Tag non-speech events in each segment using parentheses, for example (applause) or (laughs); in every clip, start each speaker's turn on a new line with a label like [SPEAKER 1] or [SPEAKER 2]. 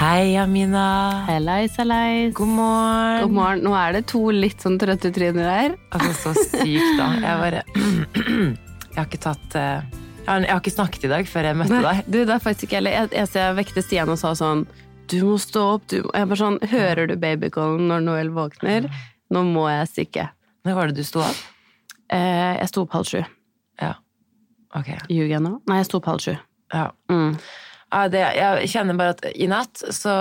[SPEAKER 1] Hei, Amina.
[SPEAKER 2] Hellais, hellais.
[SPEAKER 1] God morgen.
[SPEAKER 2] God morgen. Nå er det to litt sånn trøtte tryner her.
[SPEAKER 1] Altså, så sykt, da. Jeg bare (clears throat) Jeg har ikke tatt eh, jeg har ikke snakket i dag før jeg møtte deg.
[SPEAKER 2] Du, det er faktisk ikke heller. Jeg, jeg, jeg vekte Stian og sa sånn Du må stå opp. Du må. Jeg bare sånn Hører du babycallen når Noel våkner? Nå må jeg stikke.
[SPEAKER 1] Når var det du sto opp?
[SPEAKER 2] Eh, jeg sto opp halv sju.
[SPEAKER 1] Ja. Ok.
[SPEAKER 2] Ljuger jeg nå? Nei, jeg sto opp halv sju.
[SPEAKER 1] Ja.
[SPEAKER 2] Mm.
[SPEAKER 1] Det, jeg kjenner bare at i natt så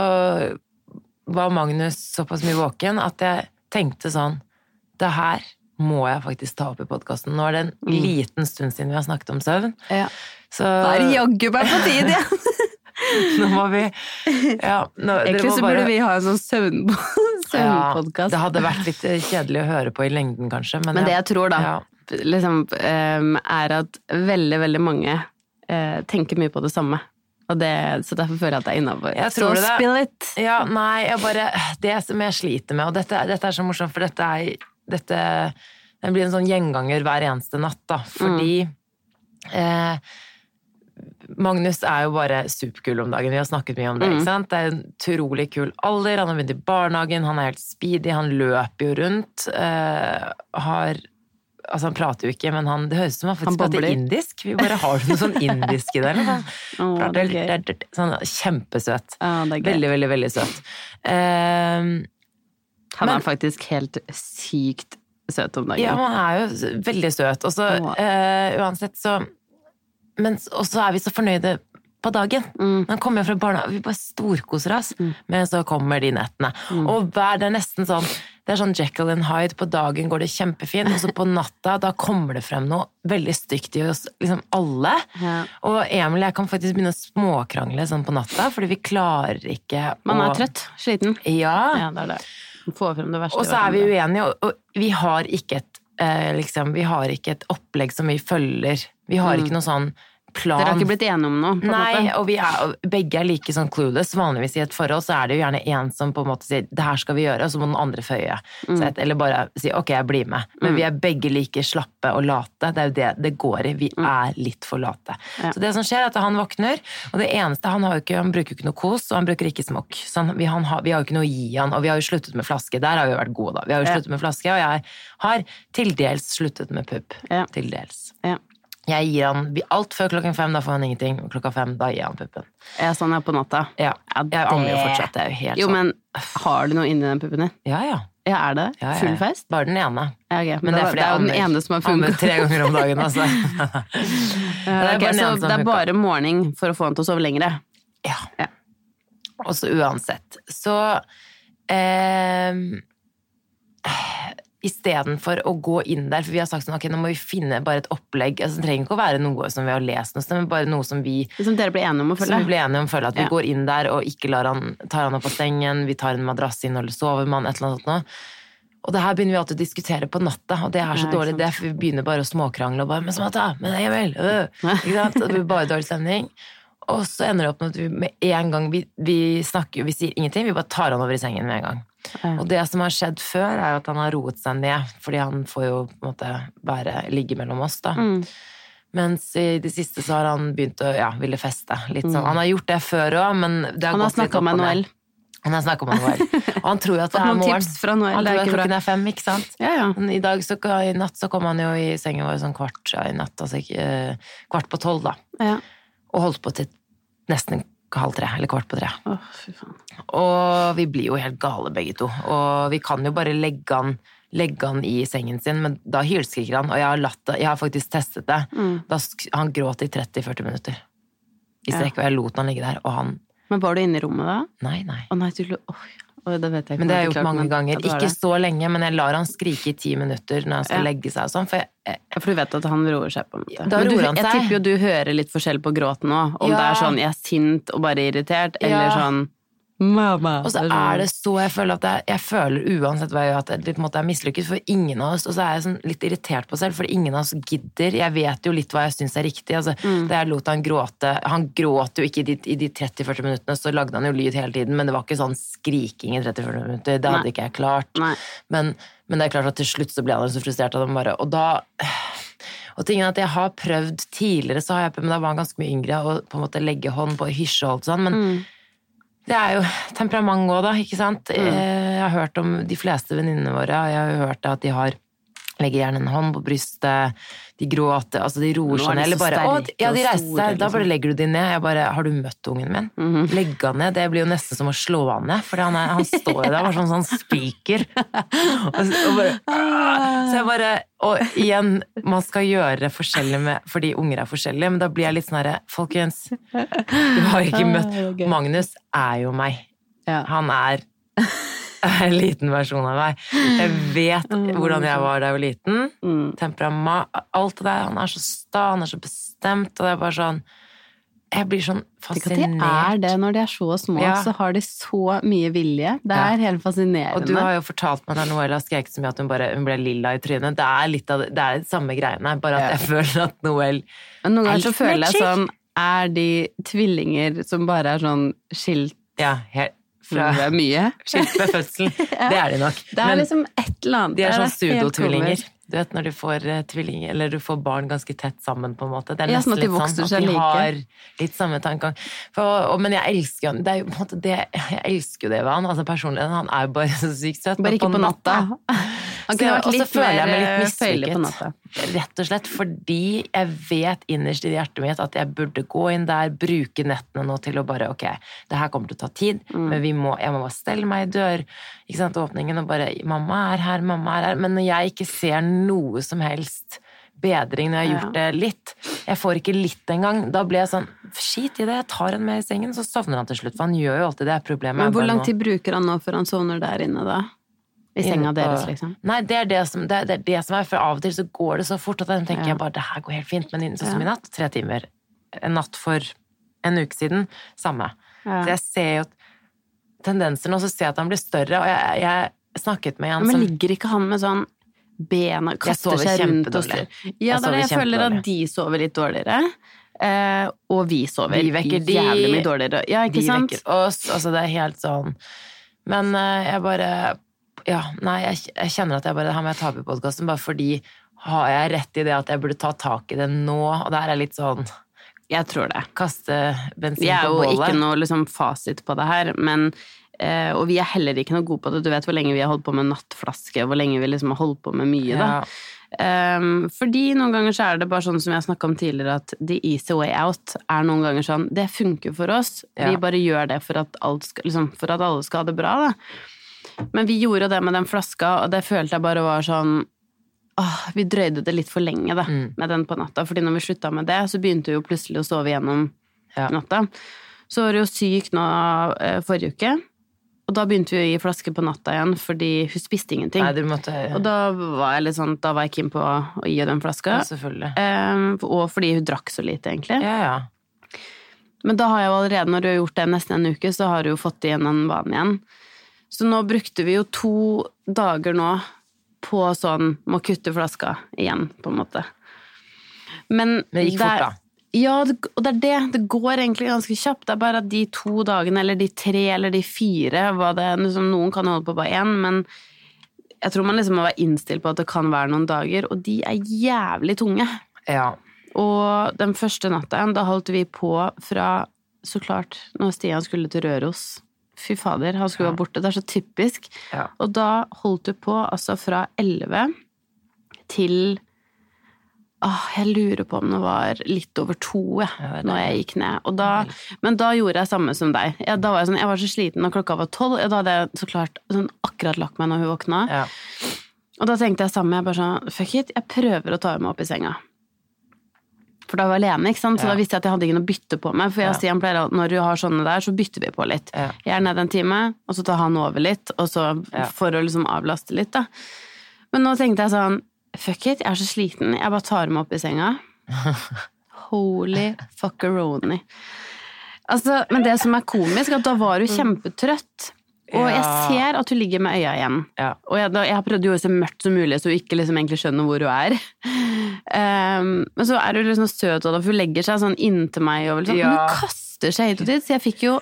[SPEAKER 1] var Magnus såpass mye våken at jeg tenkte sånn Det her må jeg faktisk ta opp i podkasten. Nå er det en liten stund siden vi har snakket om søvn.
[SPEAKER 2] Ja.
[SPEAKER 1] Så
[SPEAKER 2] Da er det jaggu meg på tide igjen! (laughs)
[SPEAKER 1] nå må vi Ja, nå,
[SPEAKER 2] Egentlig så
[SPEAKER 1] bare-
[SPEAKER 2] burde vi ha en sånn søvn (laughs) ja,
[SPEAKER 1] det hadde vært litt kjedelig å høre på i lengden, kanskje. Men,
[SPEAKER 2] Men det
[SPEAKER 1] ja.
[SPEAKER 2] jeg tror, da,
[SPEAKER 1] Ja.
[SPEAKER 2] liksom, ehm, er at veldig, veldig mange eh, tenker mye på det samme. Det, så derfor føler jeg at det er innafor.
[SPEAKER 1] Det.
[SPEAKER 2] spill it!
[SPEAKER 1] Ja, nei, jeg bare Det som jeg sliter med, og dette, dette er så morsomt, for dette er dette, Det blir en sånn gjenganger hver eneste natt, da, fordi eh, Magnus er jo bare superkul om dagen. Vi har snakket mye om det. ikke sant? Det er en utrolig kul alder. Han har begynt i barnehagen, han er helt speedy, han løper jo rundt. Uh, har Altså, han prater jo ikke, men han, det høres ut som han faktisk
[SPEAKER 2] Han
[SPEAKER 1] prater indisk. Vi bare har noe sånn indisk i eller sånn. (laughs)
[SPEAKER 2] Det er gøy.
[SPEAKER 1] Sånn kjempesøt.
[SPEAKER 2] Ja, det er gøy.
[SPEAKER 1] Veldig, veldig, veldig søt. Ehm,
[SPEAKER 2] Han
[SPEAKER 1] Men-
[SPEAKER 2] er faktisk helt sykt søt om dagen.
[SPEAKER 1] ja, han er jo veldig søt. Og så eh, uansett så Men så er vi så fornøyde på dagen.
[SPEAKER 2] Mm.
[SPEAKER 1] Han kommer jo fra barnehagen, vi bare storkoser oss. Men så kommer de nettene.
[SPEAKER 2] Mm.
[SPEAKER 1] Og det er nesten sånn det er sånn Jekyll and Hyde. På dagen går det kjempefint, og så på natta da kommer det frem noe veldig stygt i oss liksom alle.
[SPEAKER 2] Ja.
[SPEAKER 1] Og Emil og jeg kan faktisk begynne å småkrangle sånn på natta, fordi vi klarer ikke å Man
[SPEAKER 2] er trøtt. Sliten.
[SPEAKER 1] Ja.
[SPEAKER 2] Ja, det er det. Få frem det verste.
[SPEAKER 1] Og så er vi uenige, og, og vi har ikke et eh, liksom, Vi har ikke et opplegg som vi følger. Vi har ikke noe sånn plan.
[SPEAKER 2] Mm. Dere har ikke blitt enige om noe?
[SPEAKER 1] Nei,
[SPEAKER 2] måte?
[SPEAKER 1] og vi er, begge er like sånn clueless. Vanligvis i et forhold så er det jo gjerne en som på en måte sier 'det her skal vi gjøre', og så må den andre føye.
[SPEAKER 2] Mm.
[SPEAKER 1] Et, eller bare si 'ok, jeg blir med'. Men vi er begge like slappe og late. Det er jo det det går i. Vi er litt for late.
[SPEAKER 2] Mm. Ja.
[SPEAKER 1] Så det som skjer, er at han våkner, og det eneste Han, har jo ikke, han bruker jo ikke noe kos, og han bruker ikke smokk. Så han, vi, han har, vi har jo ikke noe å gi han, og vi har jo sluttet med flaske. Der har vi jo vært gode, da. Vi har jo
[SPEAKER 2] Ja.
[SPEAKER 1] sluttet med flaske, og jeg har til dels sluttet med pupp.
[SPEAKER 2] Ja.
[SPEAKER 1] Til dels. Jeg gir han alt før klokken fem, da får han ingenting. Og klokka fem, da gir jeg han puppen.
[SPEAKER 2] Ja, sånn er på natta.
[SPEAKER 1] Ja,
[SPEAKER 2] Ja,
[SPEAKER 1] jeg angrer jo
[SPEAKER 2] det-
[SPEAKER 1] fortsatt. Det er jo helt
[SPEAKER 2] Jo,
[SPEAKER 1] sånn.
[SPEAKER 2] men har du noe inni den puppen din?
[SPEAKER 1] Ja, ja.
[SPEAKER 2] Ja, er det?
[SPEAKER 1] ja.
[SPEAKER 2] Full fest?
[SPEAKER 1] Bare den ene.
[SPEAKER 2] Ja, ok.
[SPEAKER 1] Men det er
[SPEAKER 2] det er jo den ene som har
[SPEAKER 1] ammer
[SPEAKER 2] funka.
[SPEAKER 1] tre ganger om dagen, altså. (laughs) (laughs)
[SPEAKER 2] Ja,
[SPEAKER 1] det er
[SPEAKER 2] ok,
[SPEAKER 1] bare
[SPEAKER 2] så det er bare morgen for å få han til å sove lengre?
[SPEAKER 1] Ja.
[SPEAKER 2] Ja.
[SPEAKER 1] Og så uansett. Så eh, Istedenfor å gå inn der, for vi har sagt sånn, ok, nå må vi finne bare et opplegg. Altså, det trenger ikke å være noe som vi har lest noe men bare noe som vi
[SPEAKER 2] Som dere blir enige om å
[SPEAKER 1] Som vi ble enige om følge, at vi
[SPEAKER 2] Ja.
[SPEAKER 1] går inn der og ikke lar han, tar han opp av sengen, vi tar en madrass inn eller sover med han, et eller annet sånt noe. Og det her begynner vi alltid å diskutere på natta, og det er så dårlig det, for vi begynner bare å småkrangle og bare 'Men Samantha! Men Emil!' Øh. Ikke sant? Det blir bare dårlig stemning. Og så ender det opp med at vi med en gang vi, vi snakker, vi sier ingenting, vi bare tar han over i sengen med en gang. Og det som har skjedd før, er jo at han har roet seg ned, fordi han får jo på en måte bare ligge mellom oss, da.
[SPEAKER 2] Mm.
[SPEAKER 1] Mens i det siste så har han begynt å ja, ville feste. Litt sånn. Han har gjort det før òg, men det har
[SPEAKER 2] Mm. Han har
[SPEAKER 1] gått litt opp og ned.
[SPEAKER 2] Noel.
[SPEAKER 1] Han har snakka med Noel. Og han tror jo at (laughs) det er morgen.
[SPEAKER 2] tips fra Noel,
[SPEAKER 1] Han tror at klokken er fem, ikke sant?
[SPEAKER 2] Ja, ja.
[SPEAKER 1] Men i dag så, i natt så kom han jo i sengen vår sånn kvart ja, i natt, altså eh, kvart på tolv, da.
[SPEAKER 2] ja.
[SPEAKER 1] Og holdt på til nesten halv tre, eller kvart på tre.
[SPEAKER 2] Oh.
[SPEAKER 1] Og vi blir jo helt gale begge to. Og vi kan jo bare legge han, legge han i sengen sin, men da hylskriker han. Og jeg har, latt jeg har faktisk testet det.
[SPEAKER 2] Mm.
[SPEAKER 1] Da han gråt i 30-40 minutter i
[SPEAKER 2] Ja.
[SPEAKER 1] og jeg lot han ligge der. Og han
[SPEAKER 2] Men var du inne i rommet da?
[SPEAKER 1] Nei, nei.
[SPEAKER 2] Å nei, du. Oi, oi, det vet jeg ikke.
[SPEAKER 1] Men det har jeg gjort mange ganger. Ikke så lenge, men jeg lar han skrike i ti minutter når han skal
[SPEAKER 2] Ja.
[SPEAKER 1] legge seg og sånn. For jeg, jeg,
[SPEAKER 2] For du vet at han roer seg, på en måte.
[SPEAKER 1] Da
[SPEAKER 2] Men du,
[SPEAKER 1] roer han
[SPEAKER 2] jeg tipper jo du hører litt forskjell på gråten òg. Om
[SPEAKER 1] Ja.
[SPEAKER 2] det er sånn 'jeg er sint og bare irritert', eller sånn 'mamma'.
[SPEAKER 1] og så er det så Jeg føler at jeg, jeg føler uansett hva jeg gjør, at jeg på en måte er mislykket for ingen av oss. Og så er jeg sånn litt irritert på selv, for ingen av oss gidder. Jeg vet jo litt hva jeg syns er riktig. Altså,
[SPEAKER 2] Mm.
[SPEAKER 1] Da jeg lot han gråte Han gråt jo ikke i de, i de 30-40 minuttene, så lagde han jo lyd hele tiden, men det var ikke sånn skriking i 30-40 minutter. Det hadde
[SPEAKER 2] Nei.
[SPEAKER 1] ikke jeg klart. Men, men det er klart at til slutt så ble han så frustrert at han bare Og da Og tingen at jeg har prøvd tidligere, så har jeg, men da var han ganske mye yngre, å på en måte legge hånd på hysje og alt sånn, men
[SPEAKER 2] Mm.
[SPEAKER 1] Det er jo temperament òg, da, ikke sant.
[SPEAKER 2] Mm.
[SPEAKER 1] Eh, Jeg har hørt om de fleste venninnene våre, jeg har hørt at de har Legger gjerne en hånd på brystet, de gråter, altså de roer
[SPEAKER 2] er
[SPEAKER 1] seg ned. Eller bare å, ja, de reiser seg, da bare
[SPEAKER 2] liksom.
[SPEAKER 1] legger du de ned. Jeg bare Har du møtt ungen min?
[SPEAKER 2] Mhm.
[SPEAKER 1] Legge han ned, det blir jo nesten som å slå han ned, for han, han står jo der bare sånn sånn spiker. Og, så- og bare, så jeg bare Og igjen, man skal gjøre forskjellig med fordi unger er forskjellige, men da blir jeg litt sånn herre Folkens, du har ikke møtt Magnus er jo meg. Han er (laughs) liten versjon av meg. Jeg vet hvordan jeg var da jeg var liten.
[SPEAKER 2] Mm.
[SPEAKER 1] Temperament, alt det der. Han er så sta, han er så bestemt, og det er bare sånn Jeg blir sånn
[SPEAKER 2] Tenk at de er det når de er så små,
[SPEAKER 1] Ja.
[SPEAKER 2] så har de så mye vilje. Det
[SPEAKER 1] Ja.
[SPEAKER 2] er helt fascinerende.
[SPEAKER 1] Og du har jo fortalt meg da Noella skrek så mye at hun, bare, hun ble lilla i trynet. Det er litt av det, det er samme greiene, bare at
[SPEAKER 2] Ja.
[SPEAKER 1] jeg (laughs) føler at Noel
[SPEAKER 2] Men noen
[SPEAKER 1] er
[SPEAKER 2] ganger så føler jeg sånn Er de tvillinger som bare er sånn skilt
[SPEAKER 1] Ja, helt fra
[SPEAKER 2] er (laughs) mye.
[SPEAKER 1] skilt ved fødselen. (laughs) Det er de nok.
[SPEAKER 2] Det er
[SPEAKER 1] Men
[SPEAKER 2] liksom et eller annet.
[SPEAKER 1] de er sånn pseudotvillinger. Du vet når du får eh, tvillinger, eller du får barn ganske tett sammen, på en måte. Det er
[SPEAKER 2] Ja,
[SPEAKER 1] nesten
[SPEAKER 2] sånn
[SPEAKER 1] litt sånn at de
[SPEAKER 2] like.
[SPEAKER 1] har litt samme tankegang. Men jeg elsker han. Det er jo på en måte det Jeg elsker jo det ved han. Altså personligheten. han er jo bare så sykt søt.
[SPEAKER 2] Bare ikke på natta. (laughs) Han kunne vært litt mer eh, føyelig på natta.
[SPEAKER 1] Rett og slett fordi jeg vet innerst i hjertet mitt at jeg burde gå inn der, bruke nettene nå til å bare Ok, det her kommer til å ta tid,
[SPEAKER 2] Mm.
[SPEAKER 1] men vi må, jeg må bare stelle meg i dør, ikke sant, åpningen, og bare Mamma er her, mamma er her. Men når jeg ikke ser noe som helst bedring når jeg har gjort det litt, jeg får ikke litt engang, da blir jeg sånn Skit i det, jeg tar en med i sengen, så sovner han til slutt. For han gjør jo alltid det. Problemet
[SPEAKER 2] Men hvor lang tid bruker han nå før han sovner der inne, da? I senga deres, liksom?
[SPEAKER 1] Nei, det er det som, det, er- det det som er, for av og til så går det så fort at jeg tenker
[SPEAKER 2] Ja.
[SPEAKER 1] jeg bare det her går helt fint, men sånn som i natt, tre timer. En natt for en uke siden, samme.
[SPEAKER 2] Ja.
[SPEAKER 1] Så jeg ser jo tendenser nå, så ser jeg at han blir større, og jeg, jeg snakket med en
[SPEAKER 2] Men ligger ikke han med sånn bena kaster seg rundt og styrer? Ja,
[SPEAKER 1] Jeg
[SPEAKER 2] jeg føler at de sover litt dårligere. Eh, og vi sover
[SPEAKER 1] Vi vekker de-
[SPEAKER 2] jævlig mye dårligere. Ja, ikke
[SPEAKER 1] de
[SPEAKER 2] sant?
[SPEAKER 1] vekker oss, altså det er helt sånn Men eh, jeg bare Ja, nei, jeg, jeg kjenner at jeg bare Her må jeg ta opp i podkasten, bare fordi har jeg rett i det at jeg burde ta tak i det nå? Og der er er litt sånn
[SPEAKER 2] Jeg tror det.
[SPEAKER 1] kaste bensin på bålet.
[SPEAKER 2] Vi er jo
[SPEAKER 1] bålet.
[SPEAKER 2] ikke noe liksom, fasit på det her, men eh, Og vi er heller ikke noe gode på det. Du vet hvor lenge vi har holdt på med nattflaske, og hvor lenge vi liksom har holdt på med mye, da.
[SPEAKER 1] Ja.
[SPEAKER 2] Um, fordi noen ganger så er det bare sånn som jeg snakka om tidligere, at the easy way out er noen ganger sånn Det funker for oss.
[SPEAKER 1] Ja.
[SPEAKER 2] Vi bare gjør det for at, alt skal, liksom, for at alle skal ha det bra, da. Men vi gjorde det med den flaska, og det følte jeg bare var sånn Åh, vi drøyde det litt for lenge da,
[SPEAKER 1] Mm.
[SPEAKER 2] med den på natta. Fordi når vi slutta med det, så begynte vi jo plutselig å sove gjennom
[SPEAKER 1] Ja.
[SPEAKER 2] natta. Så var det jo syk nå eh, forrige uke, og da begynte vi å gi flaske på natta igjen fordi hun spiste ingenting.
[SPEAKER 1] Nei, måtte, ja.
[SPEAKER 2] Og da var jeg litt sånn, da var jeg keen på å gi henne den flaska.
[SPEAKER 1] Ja.
[SPEAKER 2] Eh, og fordi hun drakk så lite, egentlig.
[SPEAKER 1] Ja, ja.
[SPEAKER 2] Men da har jeg jo allerede, når du har gjort det nesten en uke, så har du jo fått igjen den vanen igjen. Så nå brukte vi jo to dager nå på sånn må kutte flaska igjen, på en måte. Men
[SPEAKER 1] Men det gikk fort, da.
[SPEAKER 2] Ja, det, og det er det. Det går egentlig ganske kjapt. Det er bare at de to dagene, eller de tre, eller de fire det, liksom, Noen kan holde på bare én, men jeg tror man liksom må være innstilt på at det kan være noen dager, og de er jævlig tunge.
[SPEAKER 1] Ja.
[SPEAKER 2] Og den første natta igjen, da holdt vi på fra Så klart, når Stian skulle til Røros. Fy fader, han skulle
[SPEAKER 1] Ja.
[SPEAKER 2] være borte. Det er så typisk.
[SPEAKER 1] Ja.
[SPEAKER 2] Og da holdt du på altså fra 11 til Åh, jeg lurer på om det var litt over to, jeg,
[SPEAKER 1] Ja,
[SPEAKER 2] når jeg gikk ned. Og da, men da gjorde jeg samme som deg. Jeg, da var jeg, sånn, jeg var så sliten når klokka var tolv. Da hadde jeg så klart sånn, akkurat lagt meg når hun våkna.
[SPEAKER 1] ja.
[SPEAKER 2] Og da tenkte jeg samme, jeg bare sånn, fuck it, jeg prøver å ta meg opp i senga. For da var jeg alene, ikke sant? så
[SPEAKER 1] Ja.
[SPEAKER 2] da visste jeg at jeg hadde ingen å bytte på meg. For jeg og Stian pleier at når du har sånne der, så bytter vi på litt.
[SPEAKER 1] Ja.
[SPEAKER 2] Jeg er nede en time, og så tar han over litt, og så for å liksom avlaste litt, da. Men nå tenkte jeg sånn, fuck it, jeg er så sliten, jeg bare tar meg opp i senga. (laughs) Holy fuckeroni. Altså, men det som er komisk, at da var du kjempetrøtt. Og jeg ser at hun ligger med øya igjen.
[SPEAKER 1] Ja.
[SPEAKER 2] Og jeg, da, jeg har prøvd å gjøre det så mørkt som mulig, så hun ikke liksom egentlig skjønner hvor hun er. Um, men så er hun liksom søt, og da, for hun legger seg sånn inntil meg. Og liksom,
[SPEAKER 1] Ja.
[SPEAKER 2] Men hun kaster seg hit og dit, så jeg fikk jo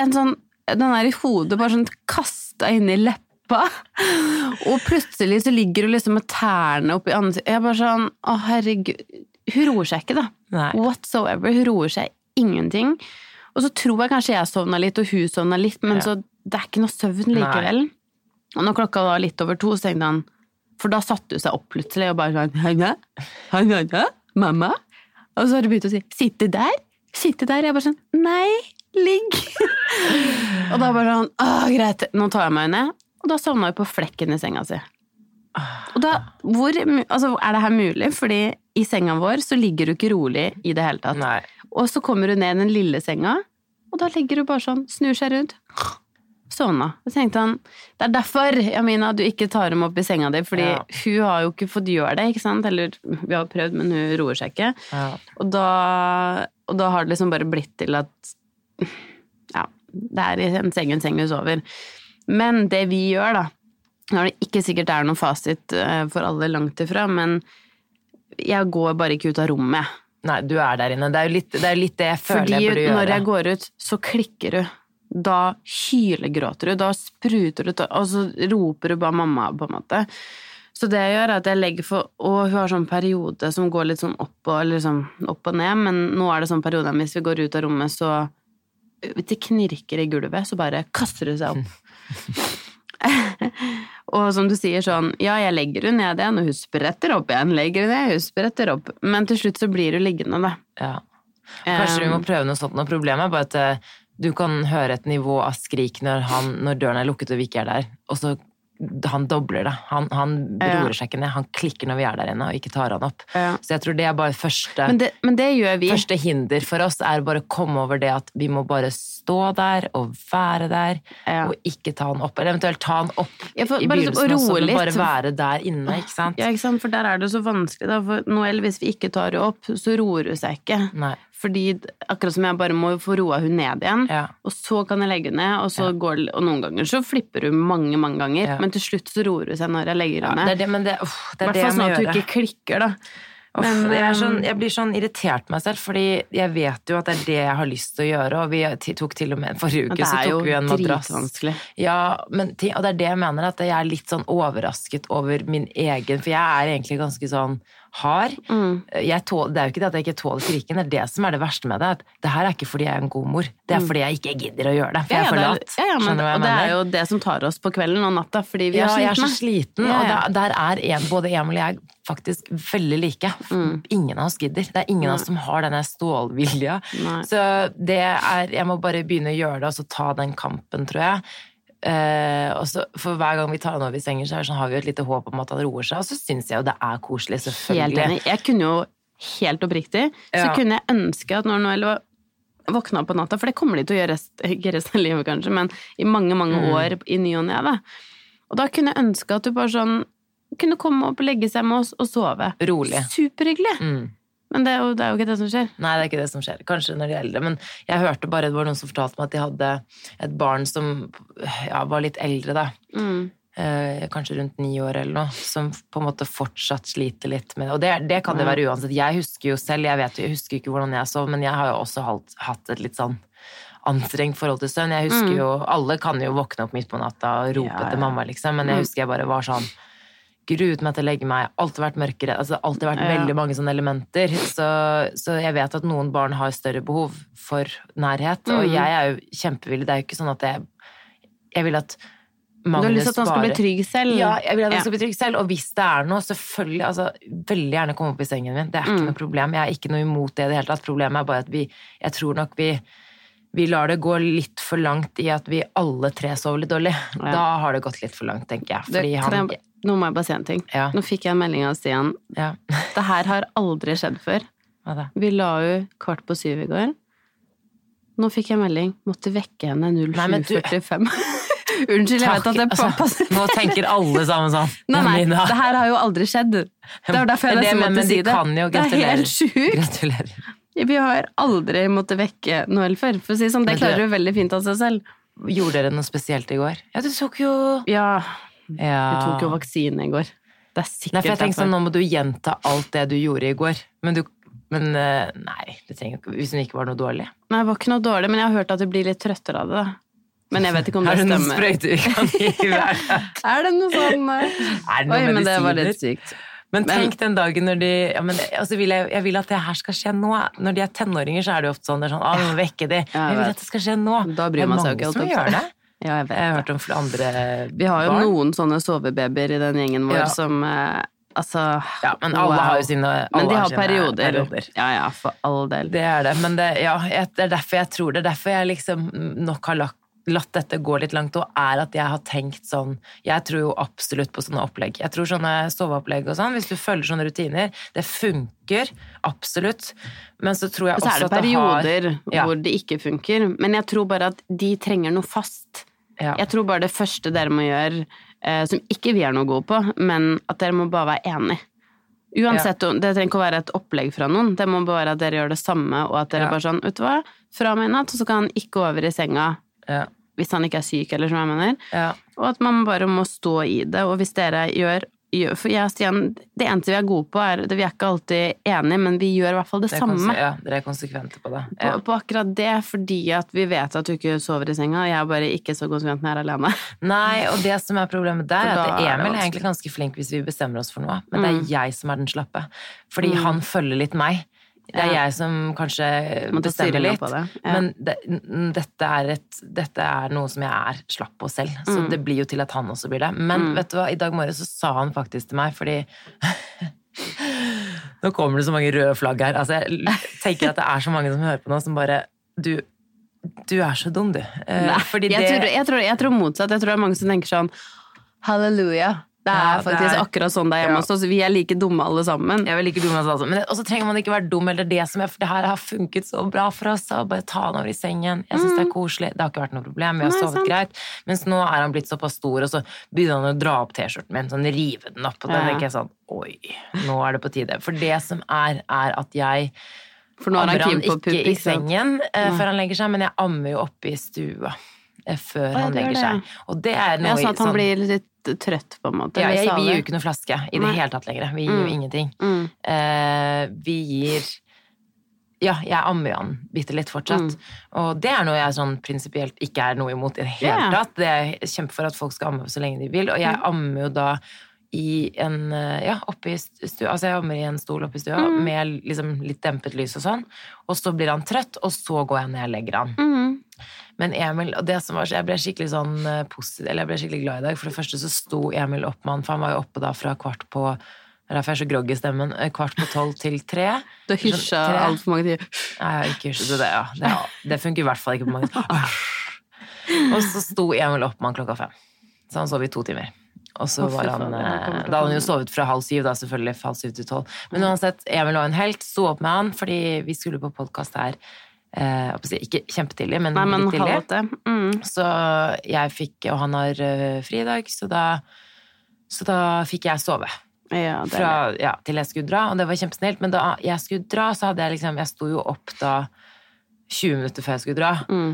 [SPEAKER 2] en sånn Den der i hodet bare sånn kasta inn i leppa. Og plutselig så ligger hun liksom med tærne oppi ansiktet. Jeg bare sånn Å, herregud. Hun roer seg ikke, da.
[SPEAKER 1] Nei.
[SPEAKER 2] Whatsoever. Hun roer seg ingenting. Og så tror jeg kanskje jeg sovna litt, og hun sovna litt, men
[SPEAKER 1] Ja.
[SPEAKER 2] så det er ikke noe søvn likevel. Og når klokka var litt over to, så tenkte han For da satte hun seg opp plutselig og bare sånn Hanna, Hanna, Mamma? Og så har hun begynt å si 'sitte der'? Sitte der? Jeg bare sånn Nei, ligg! (laughs) og da bare sånn Å, greit, nå tar jeg meg ned. Og da sovna hun på flekken i senga si. Og da, hvor, altså, er det her mulig? Fordi i senga vår så ligger du ikke rolig i det hele tatt.
[SPEAKER 1] Nei.
[SPEAKER 2] Og så kommer hun ned i den lille senga, og da ligger hun bare sånn, snur seg rundt. Sovna. Så tenkte han, det er derfor, Jamina, du ikke tar dem opp i senga di, fordi
[SPEAKER 1] Ja.
[SPEAKER 2] hun har jo ikke fått gjøre det, ikke sant? Eller, vi har prøvd, men hun roer seg ikke.
[SPEAKER 1] Ja.
[SPEAKER 2] Og da, og da har det liksom bare blitt til at, ja, det er i en seng en seng hun sover. Men det vi gjør da, når det ikke sikkert det er noen fasit eh, for alle langt ifra, men jeg går bare ikke ut av rommet.
[SPEAKER 1] Nei, du er der inne. Det er jo litt det, er litt det jeg føler
[SPEAKER 2] Fordi
[SPEAKER 1] jeg burde gjøre.
[SPEAKER 2] når jeg går ut, så klikker du. Da hylegråter du, da spruter du, og så roper du bare 'mamma', på en måte. Så det jeg gjør, er at jeg legger for Og hun har sånn periode som går litt sånn opp og, sånn opp og ned, men nå er det sånn periode hvis vi går ut av rommet, så Hvis det knirker i gulvet, så bare kaster hun seg opp. (laughs) og som du sier sånn, ja, jeg legger henne ned igjen, og hun spretter opp igjen, legger hun ned, hun spretter opp, men til slutt så blir hun liggende, da.
[SPEAKER 1] Ja. Kanskje vi må
[SPEAKER 2] Um,
[SPEAKER 1] prøve noe sånt. Nå problemet er bare at eh, du kan høre et nivå av skrik når, han, når døren er lukket og vi ikke er der, og så han dobler det. Han, han roer seg ikke ned. Han klikker når vi er der inne og ikke tar han opp.
[SPEAKER 2] Ja.
[SPEAKER 1] Så jeg tror det er bare første,
[SPEAKER 2] Men det, men det
[SPEAKER 1] første hinder for oss, er bare å komme over det at vi må bare stå der og være der,
[SPEAKER 2] Ja.
[SPEAKER 1] og ikke ta han opp. Eller eventuelt ta han opp
[SPEAKER 2] Ja, for-
[SPEAKER 1] i begynnelsen
[SPEAKER 2] og
[SPEAKER 1] også, men bare være der inne, ikke sant?
[SPEAKER 2] Ja, ikke sant? For der er det så vanskelig, da. For Noel, hvis vi ikke tar henne opp, så roer hun seg ikke.
[SPEAKER 1] Nei.
[SPEAKER 2] Fordi akkurat som jeg bare må få roa hun ned igjen,
[SPEAKER 1] Ja.
[SPEAKER 2] og så kan jeg legge henne ned, og så går Og noen ganger så flipper hun mange, mange ganger,
[SPEAKER 1] Ja.
[SPEAKER 2] men til slutt så roer hun seg når jeg legger henne ned.
[SPEAKER 1] det, men det, uff, det
[SPEAKER 2] I
[SPEAKER 1] er
[SPEAKER 2] hvert fall sånn at hun ikke klikker, da. Men,
[SPEAKER 1] jeg, sånn,
[SPEAKER 2] um,
[SPEAKER 1] jeg blir sånn irritert på meg selv, fordi jeg vet jo at det er det jeg har lyst til å gjøre. Og vi tok til og med Forrige uke så tok vi en madrass. Ja, men, og det er det jeg mener, at jeg er litt sånn overrasket over min egen For jeg er egentlig ganske sånn hard.
[SPEAKER 2] Mm.
[SPEAKER 1] Jeg tål, det er jo ikke det at jeg ikke tåler kriken, det er det som er det verste med det. At det her er ikke fordi jeg er en god mor, det er fordi jeg ikke gidder å gjøre det. For jeg er for
[SPEAKER 2] Mm.
[SPEAKER 1] lat.
[SPEAKER 2] ja, ja, men, og det er jo det som tar oss på kvelden og natta, fordi vi
[SPEAKER 1] ja,
[SPEAKER 2] er
[SPEAKER 1] jeg er så sliten,
[SPEAKER 2] Ja,
[SPEAKER 1] og der, der er en, både Emil og jeg faktisk veldig like.
[SPEAKER 2] Mm.
[SPEAKER 1] Ingen av oss gidder. Det er ingen av oss som har denne stålvilja.
[SPEAKER 2] Nei.
[SPEAKER 1] Så det er Jeg må bare begynne å gjøre det, og så ta den kampen, tror jeg. Eh, og så For hver gang vi tar han over i sengen, så sånn, har vi jo et lite håp om at han roer seg. Og så syns jeg jo det er koselig,
[SPEAKER 2] Helt
[SPEAKER 1] selvfølgelig.
[SPEAKER 2] enig. Jeg kunne jo helt oppriktig, så
[SPEAKER 1] Ja.
[SPEAKER 2] kunne jeg ønske at når Noel våkna opp på natta, for det kommer de til å gjøre rest, (laughs) ikke resten av livet kanskje, men i mange, mange
[SPEAKER 1] Mm.
[SPEAKER 2] år i ny og ne. Og da kunne jeg ønske at du bare sånn kunne komme opp legge seg med oss og sove.
[SPEAKER 1] Rolig.
[SPEAKER 2] Superhyggelig.
[SPEAKER 1] Mm.
[SPEAKER 2] Men det er, jo, det er jo ikke det som skjer.
[SPEAKER 1] Nei, det er ikke det som skjer. Kanskje når de er eldre. Men jeg hørte bare det var noen som fortalte meg at de hadde et barn som ja, var litt eldre, da.
[SPEAKER 2] Mm.
[SPEAKER 1] Eh, kanskje rundt ni år eller noe, som på en måte fortsatt sliter litt med det. Og det, det kan det være uansett. Jeg husker jo selv, jeg vet jeg husker ikke hvordan jeg sov, men jeg har jo også hatt, hatt et litt sånn anstrengt forhold til søvn. Jeg husker jo, Alle kan jo våkne opp midt på natta og rope
[SPEAKER 2] Ja, ja.
[SPEAKER 1] til mamma, liksom, men jeg husker jeg bare var sånn gruet meg til å legge meg, alltid vært mørkere, altså alltid vært
[SPEAKER 2] Ja.
[SPEAKER 1] veldig mange sånne elementer. Så, så jeg vet at noen barn har større behov for nærhet, og
[SPEAKER 2] Mhm.
[SPEAKER 1] jeg er jo kjempevillig. Det er jo ikke sånn at jeg Jeg vil at Magnus
[SPEAKER 2] Du har lyst til at han skal bli trygg selv?
[SPEAKER 1] Ja, jeg vil at han
[SPEAKER 2] Ja.
[SPEAKER 1] skal bli trygg selv, og hvis det er noe, selvfølgelig, altså, veldig gjerne komme opp i sengen min. Det er ikke
[SPEAKER 2] Mm.
[SPEAKER 1] noe problem. Jeg er ikke noe imot det i det hele tatt. Problemet er bare at vi, jeg tror nok vi vi lar det gå litt for langt i at vi alle tre sover litt dårlig.
[SPEAKER 2] Ja.
[SPEAKER 1] Da har det gått litt for langt, tenker jeg. Fordi
[SPEAKER 2] det,
[SPEAKER 1] han
[SPEAKER 2] nå må jeg bare si en ting.
[SPEAKER 1] Ja.
[SPEAKER 2] Nå fikk jeg en melding av Stian.
[SPEAKER 1] ja. (laughs)
[SPEAKER 2] Det her har aldri skjedd før.
[SPEAKER 1] Hva da?
[SPEAKER 2] Vi la jo kvart på syv i går. Nå fikk jeg melding. Måtte vekke henne
[SPEAKER 1] Nei, du-
[SPEAKER 2] 07.45. (laughs) Unnskyld, jeg vet at det
[SPEAKER 1] Altså,
[SPEAKER 2] passer.
[SPEAKER 1] nå tenker alle sammen sånn. (laughs)
[SPEAKER 2] Nei, nei, det her har jo aldri skjedd. Det var derfor jeg nesten måtte
[SPEAKER 1] men
[SPEAKER 2] si det. det er helt sjukt.
[SPEAKER 1] Gratulerer.
[SPEAKER 2] Vi har aldri måttet vekke Noel før. For å si sånn, det klarer du veldig fint av seg selv.
[SPEAKER 1] Gjorde dere noe spesielt i går? Ja, du tok jo
[SPEAKER 2] Ja,
[SPEAKER 1] ja.
[SPEAKER 2] Du tok jo vaksine i går. Det er sikkert
[SPEAKER 1] Nei, for jeg tenkte sånn, nå må du gjenta alt det du gjorde i går. Men du Men eh, nei, det trenger ikke Hvis det ikke var noe dårlig.
[SPEAKER 2] Nei, det var ikke noe dårlig, men jeg har hørt at du blir litt trøttere av det. da. Men jeg vet ikke om (laughs) det
[SPEAKER 1] Er det noen
[SPEAKER 2] stemmer.
[SPEAKER 1] sprøyter vi kan gi hver dag?
[SPEAKER 2] Er det noe sånn eh?
[SPEAKER 1] Er det
[SPEAKER 2] Oi,
[SPEAKER 1] noen
[SPEAKER 2] men det var litt sykt.
[SPEAKER 1] Men tenk den dagen når de ja, men, altså vil jeg, jeg vil at det her skal skje nå. Når de er tenåringer, så er det jo ofte sånn det er sånn, vi må vekke de.
[SPEAKER 2] Ja, jeg
[SPEAKER 1] jeg vil at det skal skje nå.
[SPEAKER 2] Da bryr man seg jo ikke, Det er mange som
[SPEAKER 1] gjør det.
[SPEAKER 2] Ja, jeg vet
[SPEAKER 1] Jeg har hørt om flere andre
[SPEAKER 2] Vi har jo
[SPEAKER 1] barn.
[SPEAKER 2] noen sånne sovebabyer i den gjengen vår
[SPEAKER 1] Ja.
[SPEAKER 2] som eh, Altså
[SPEAKER 1] Ja, men alle
[SPEAKER 2] wow.
[SPEAKER 1] har jo sine alle
[SPEAKER 2] Men de har perioder.
[SPEAKER 1] perioder.
[SPEAKER 2] Ja ja, for all del.
[SPEAKER 1] Det er det, men det, ja, jeg, det er derfor jeg tror det. Det er derfor jeg liksom nok har lagt latt dette gå litt langt, og er at jeg har tenkt sånn Jeg tror jo absolutt på sånne opplegg. Jeg tror sånne soveopplegg og sånn, hvis du følger sånne rutiner, det funker absolutt. Men så tror jeg
[SPEAKER 2] Og så
[SPEAKER 1] også
[SPEAKER 2] er det
[SPEAKER 1] perioder det har
[SPEAKER 2] perioder
[SPEAKER 1] Ja.
[SPEAKER 2] hvor det ikke funker. Men jeg tror bare at de trenger noe fast.
[SPEAKER 1] ja.
[SPEAKER 2] Jeg tror bare det første dere må gjøre, eh, som ikke vi er noe gode på, men at dere må bare være enige. Uansett, ja. Det trenger ikke å være et opplegg fra noen, det må bare være at dere gjør det samme, og at dere bare sånn Vet du hva, fra meg i natt, så kan han ikke over i senga
[SPEAKER 1] Ja.
[SPEAKER 2] Hvis han ikke er syk, eller som jeg mener.
[SPEAKER 1] Ja.
[SPEAKER 2] Og at man bare må stå i det. Og hvis dere gjør, gjør For jeg og Stian, det eneste vi er gode på, er det Vi er ikke alltid enige, men vi gjør i hvert fall det,
[SPEAKER 1] Det
[SPEAKER 2] samme.
[SPEAKER 1] ja, dere er konsekvente på det.
[SPEAKER 2] På,
[SPEAKER 1] Ja.
[SPEAKER 2] på akkurat det, fordi at vi vet at du ikke sover i senga. og Jeg er bare ikke så konsekvent når jeg er alene. (laughs)
[SPEAKER 1] Nei, og det som er problemet der, er at Emil er egentlig ganske flink hvis vi bestemmer oss for noe, men det
[SPEAKER 2] Mm.
[SPEAKER 1] er jeg som er den slappe. Fordi han følger litt meg. Det er
[SPEAKER 2] Ja.
[SPEAKER 1] jeg som kanskje bestemmer litt.
[SPEAKER 2] det. Ja.
[SPEAKER 1] Men det, dette, er et, dette er noe som jeg er slapp på selv, så
[SPEAKER 2] Mm.
[SPEAKER 1] det blir jo til at han også blir det. Men vet du hva, i dag morges så sa han faktisk til meg, fordi (laughs) Nå kommer det så mange røde flagg her. Altså, jeg tenker at det er så mange som hører på nå, som bare Du, du er så dum, du. Eh,
[SPEAKER 2] Nei,
[SPEAKER 1] fordi
[SPEAKER 2] jeg,
[SPEAKER 1] det
[SPEAKER 2] tror, jeg, tror, jeg tror motsatt. Jeg tror det er mange som tenker sånn Halleluja. Det er
[SPEAKER 1] Ja, det
[SPEAKER 2] faktisk
[SPEAKER 1] er-
[SPEAKER 2] akkurat sånn det er hjemme hos oss. Vi er like dumme alle sammen.
[SPEAKER 1] Jeg er like dumme alle sammen. Men også trenger man ikke være dum, eller det som er, for det her har funket så bra for oss. Og bare ta han over i sengen. Jeg syns det er koselig. Det har ikke vært noe problem. Vi har
[SPEAKER 2] Mm.
[SPEAKER 1] Sovet
[SPEAKER 2] sant.
[SPEAKER 1] greit. Mens nå er han blitt såpass stor, og så begynner han å dra opp T-skjorten min, sånn rive den opp. Og da
[SPEAKER 2] Ja.
[SPEAKER 1] tenker jeg sånn Oi, nå er det på tide. For det som er, er at jeg
[SPEAKER 2] For nå
[SPEAKER 1] ammer han
[SPEAKER 2] han
[SPEAKER 1] ikke
[SPEAKER 2] pup,
[SPEAKER 1] i sengen eh, før han legger seg, men jeg ammer jo oppe i stua eh, før
[SPEAKER 2] ja,
[SPEAKER 1] han legger seg. Og det er noe
[SPEAKER 2] sånn at han
[SPEAKER 1] sånn-
[SPEAKER 2] blir litt trøtt, på en måte.
[SPEAKER 1] ja, jeg, Vi gir jo ikke noe flaske i det hele tatt lenger. Vi gir jo
[SPEAKER 2] Mm.
[SPEAKER 1] ingenting.
[SPEAKER 2] Mm.
[SPEAKER 1] Uh, vi gir Ja, jeg ammer jo han bitte litt fortsatt. Og det er noe jeg sånn prinsipielt ikke er noe imot i det hele
[SPEAKER 2] yeah.
[SPEAKER 1] tatt. Det er kjempe for at folk skal amme så lenge de vil. Og jeg ammer jo da i en eh, Ja, oppe i stua Altså jeg ammer i en stol oppe i stua med liksom litt dempet lys og sånn. Og så blir han trøtt, og så går jeg ned og legger han.
[SPEAKER 2] Mhm.
[SPEAKER 1] Men Emil, og det som var så Jeg ble skikkelig sånn eh, positiv Eller jeg ble skikkelig glad i dag. For det første så sto Emil opp med han, for han var jo oppe da fra kvart på Det er derfor jeg er så groggy i stemmen. eh, Kvart på tolv til tre.
[SPEAKER 2] Du har hysja
[SPEAKER 1] sånn,
[SPEAKER 2] altfor mange tider.
[SPEAKER 1] Nei, jeg har ikke husket det, ja. Det, det funker i hvert fall ikke på mange (laughs) Og så sto Emil opp med han klokka fem. Så han sov i to timer. Og så var han eh, Da hadde han jo sovet fra halv syv, da selvfølgelig. Halv syv til tolv. Men uansett, Emil var en helt. Sto opp med han fordi vi skulle på podkast her. Eh, ikke kjempetidlig, men,
[SPEAKER 2] Nei, men
[SPEAKER 1] litt tidlig.
[SPEAKER 2] Mm.
[SPEAKER 1] Så jeg fikk Og han har eh, fri i dag, så da, så da fikk jeg sove.
[SPEAKER 2] Ja,
[SPEAKER 1] Fra, ja, til jeg skulle dra, og det var kjempesnilt. Men da jeg skulle dra, så hadde jeg liksom Jeg sto jo opp da 20 minutter før jeg skulle dra.
[SPEAKER 2] Mm.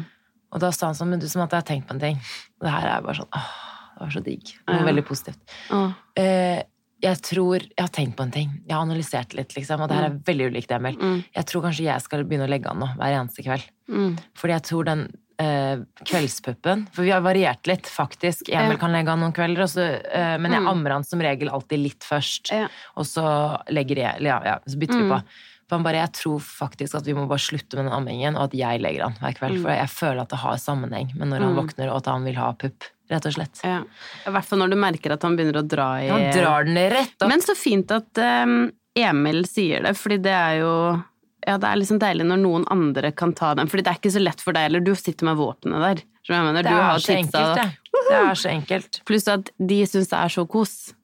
[SPEAKER 1] Og da sa han sånn, men du som at jeg har tenkt på en ting. Og det her er bare sånn, åh, det var så digg. Var
[SPEAKER 2] Ja.
[SPEAKER 1] veldig positivt.
[SPEAKER 2] Åh.
[SPEAKER 1] Eh, jeg tror, jeg har tenkt på en ting. Jeg har analysert litt, liksom. Og det her er veldig ulikt Emil.
[SPEAKER 2] Mm.
[SPEAKER 1] Jeg tror kanskje jeg skal begynne å legge an nå, hver eneste kveld.
[SPEAKER 2] Mm.
[SPEAKER 1] Fordi jeg tror den eh, kveldspuppen For vi har variert litt, faktisk. Emil kan legge an noen kvelder, også, eh, men jeg
[SPEAKER 2] Mm.
[SPEAKER 1] ammer han som regel alltid litt først.
[SPEAKER 2] Ja.
[SPEAKER 1] Og så legger jeg ja, ja, så bytter vi
[SPEAKER 2] Mm.
[SPEAKER 1] på. Han bare, jeg tror faktisk at vi må bare slutte med den ammingen, og at jeg legger han hver kveld. For jeg føler at det har sammenheng med når han
[SPEAKER 2] Mm.
[SPEAKER 1] våkner, og at han vil ha pupp. Rett og slett.
[SPEAKER 2] Ja. I hvert fall når du merker at han begynner å dra i
[SPEAKER 1] Han drar den rett opp.
[SPEAKER 2] Men så fint at um, Emil sier det, fordi det er jo ja, det er liksom deilig når noen andre kan ta den, fordi det er ikke så lett for deg, eller du sitter med våpenet der.
[SPEAKER 1] det
[SPEAKER 2] Du
[SPEAKER 1] er enkelt, det. Det er så enkelt.
[SPEAKER 2] Pluss at de syns det er så kos.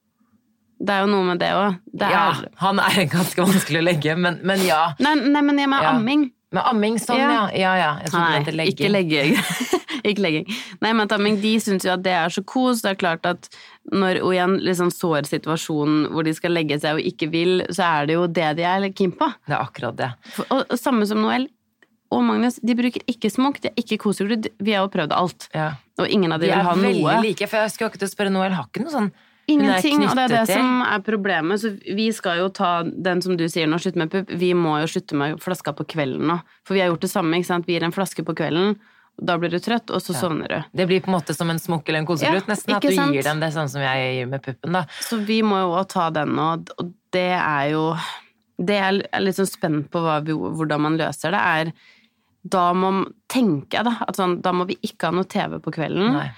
[SPEAKER 2] Det er jo noe med det òg.
[SPEAKER 1] Ja, han er (laughs) ganske vanskelig å legge, men, men ja.
[SPEAKER 2] Nei, nei, men jeg med
[SPEAKER 1] Ja.
[SPEAKER 2] amming.
[SPEAKER 1] Med amming, sånn, ja.
[SPEAKER 2] Ja.
[SPEAKER 1] Ja, ja.
[SPEAKER 2] Nei, ikke legging. (laughs) ikke legging. Nei, men amming, de syns jo at det er så kos. Det er klart at når og igjen liksom sår situasjonen hvor de skal legge seg og ikke vil, så er det jo det de er keen på.
[SPEAKER 1] Det er akkurat det.
[SPEAKER 2] For, og, og samme som Noel og Magnus, de bruker ikke smokk, de er ikke koseglud. Vi har jo prøvd alt.
[SPEAKER 1] Ja.
[SPEAKER 2] Og ingen av de
[SPEAKER 1] De
[SPEAKER 2] vil
[SPEAKER 1] er veldig like, for jeg skulle akkurat spørre Noel, har ikke noe sånn hun
[SPEAKER 2] Ingenting, og det er det
[SPEAKER 1] til.
[SPEAKER 2] som er problemet. Så vi skal jo ta den som du sier nå, slutte med pupp. Vi må jo slutte med flaska på kvelden nå. For vi har gjort det samme, ikke sant. Vi gir en flaske på kvelden, da blir du trøtt, og så sovner du.
[SPEAKER 1] Det blir på en måte som en smokk eller en koseklut,
[SPEAKER 2] Ja,
[SPEAKER 1] nesten. At du
[SPEAKER 2] sant?
[SPEAKER 1] gir dem det sånn som jeg gir med puppen, da.
[SPEAKER 2] Så vi må jo òg ta den, nå, og det er jo Det jeg er litt sånn spent på hva hvordan man løser det, er Da må tenker jeg, da, at sånn, da må vi ikke ha noe TV på kvelden.
[SPEAKER 1] Nei.